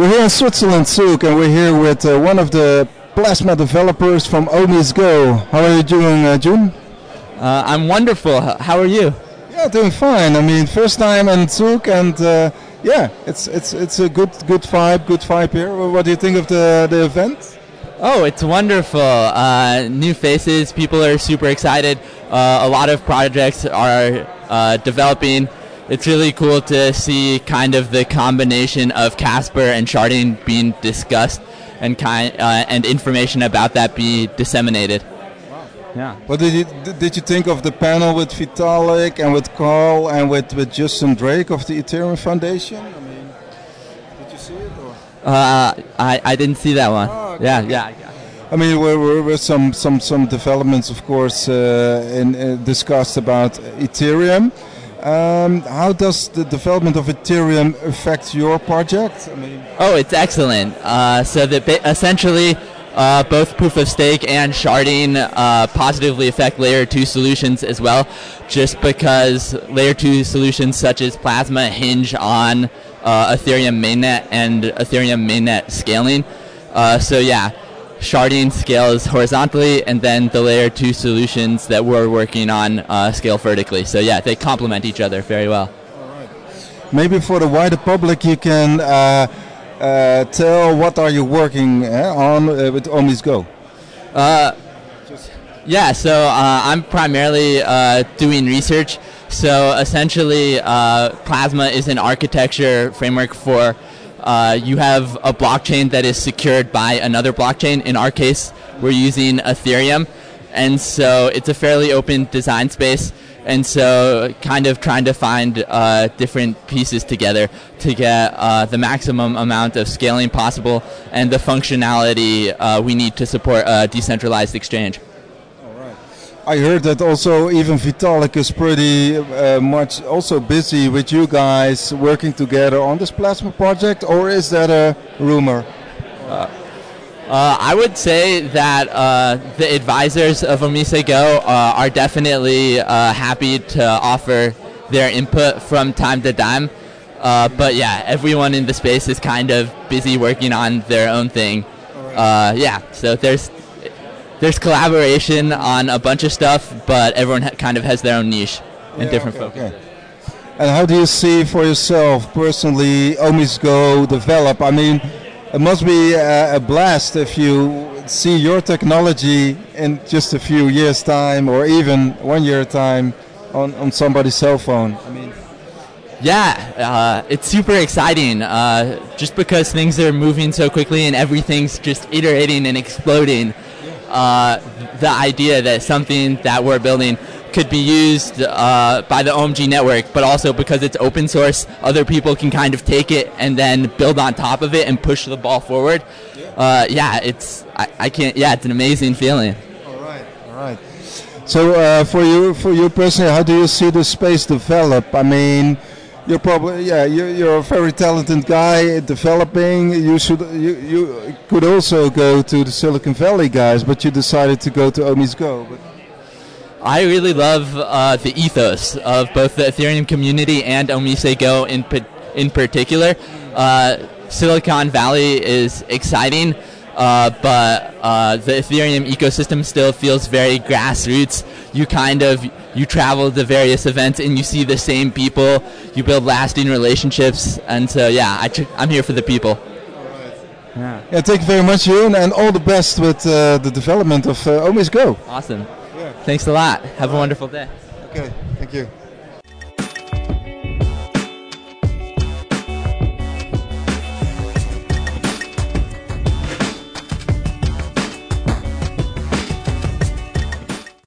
We're here in Switzerland, Zug, and we're here with uh, one of the plasma developers from OmiseGo. How are you doing, uh, June? Uh, I'm wonderful. How are you? Yeah, doing fine. I mean, first time in Zug, and uh, yeah, it's it's it's a good good vibe, good vibe here. Well, What do you think of the the event? Oh, it's wonderful. Uh, new faces. People are super excited. Uh, a lot of projects are uh, developing. It's really cool to see kind of the combination of Casper and sharding being discussed and kind uh, and information about that be disseminated. Yeah. What did you did you think of the panel with Vitalik and with Karl and with with Justin Drake of the Ethereum Foundation? I mean, did you see it? Or? Uh, I, I didn't see that one. Oh, okay. Yeah, yeah. I mean, there were, were some, some, some developments, of course, uh, in, uh, discussed about Ethereum. Um, how does the development of Ethereum affect your project? I mean, Oh, it's excellent. Uh, so that essentially, uh, both proof of stake and sharding uh, positively affect layer two solutions as well, just because layer two solutions such as Plasma hinge on uh, Ethereum mainnet and Ethereum mainnet scaling. Uh, so yeah, sharding scales horizontally, and then the layer two solutions that we're working on uh, scale vertically. So yeah, they complement each other very well. maybe for the wider public, you can uh, uh, tell what are you working uh, on uh, with OmiseGo. Yeah, so uh, I'm primarily uh, doing research. So essentially, uh, Plasma is an architecture framework for uh, you have a blockchain that is secured by another blockchain. In our case, we're using Ethereum, and so it's a fairly open design space. And so, kind of trying to find uh, different pieces together to get uh, the maximum amount of scaling possible and the functionality uh, we need to support a decentralized exchange. I heard that also even Vitalik is pretty uh, much also busy with you guys working together on this plasma project, or is that a rumor? Uh, I would say that uh, the advisors of OmiseGo uh, are definitely uh, happy to offer their input from time to time. Uh, but yeah, everyone in the space is kind of busy working on their own thing. Uh, yeah, so there's there's collaboration on a bunch of stuff, but everyone ha- kind of has their own niche and Yeah, different okay, focus. okay. And how do you see for yourself personally OmiseGo develop? I mean, it must be a, a blast if you see your technology in just a few years' time, or even one year time, on, on somebody's cell phone. I mean, Yeah, uh, it's super exciting. Uh, just because things are moving so quickly and everything's just iterating and exploding. Uh, the idea that something that we're building could be used uh, by the OMG network, but also because it's open source, other people can kind of take it and then build on top of it and push the ball forward. Uh, yeah, it's I, I can't. Yeah, it's an amazing feeling. All right, all right. So uh, for you, for you personally, how do you see the space develop? I mean, you're probably yeah, you're, you're a very talented guy developing. You should you, you could also go to the Silicon Valley guys, but you decided to go to OmiseGo. But I really love uh, the ethos of both the Ethereum community and OmiseGo in in particular. Uh, Silicon Valley is exciting, uh, but uh, the Ethereum ecosystem still feels very grassroots. You kind of you travel to various events and you see the same people. You build lasting relationships, and so yeah, I tr- I'm here for the people. Yeah. yeah, thank you very much, Yoon, and all the best with uh, the development of uh, OmiseGo. Awesome. Thanks a lot. Have a wonderful day. Okay, thank you.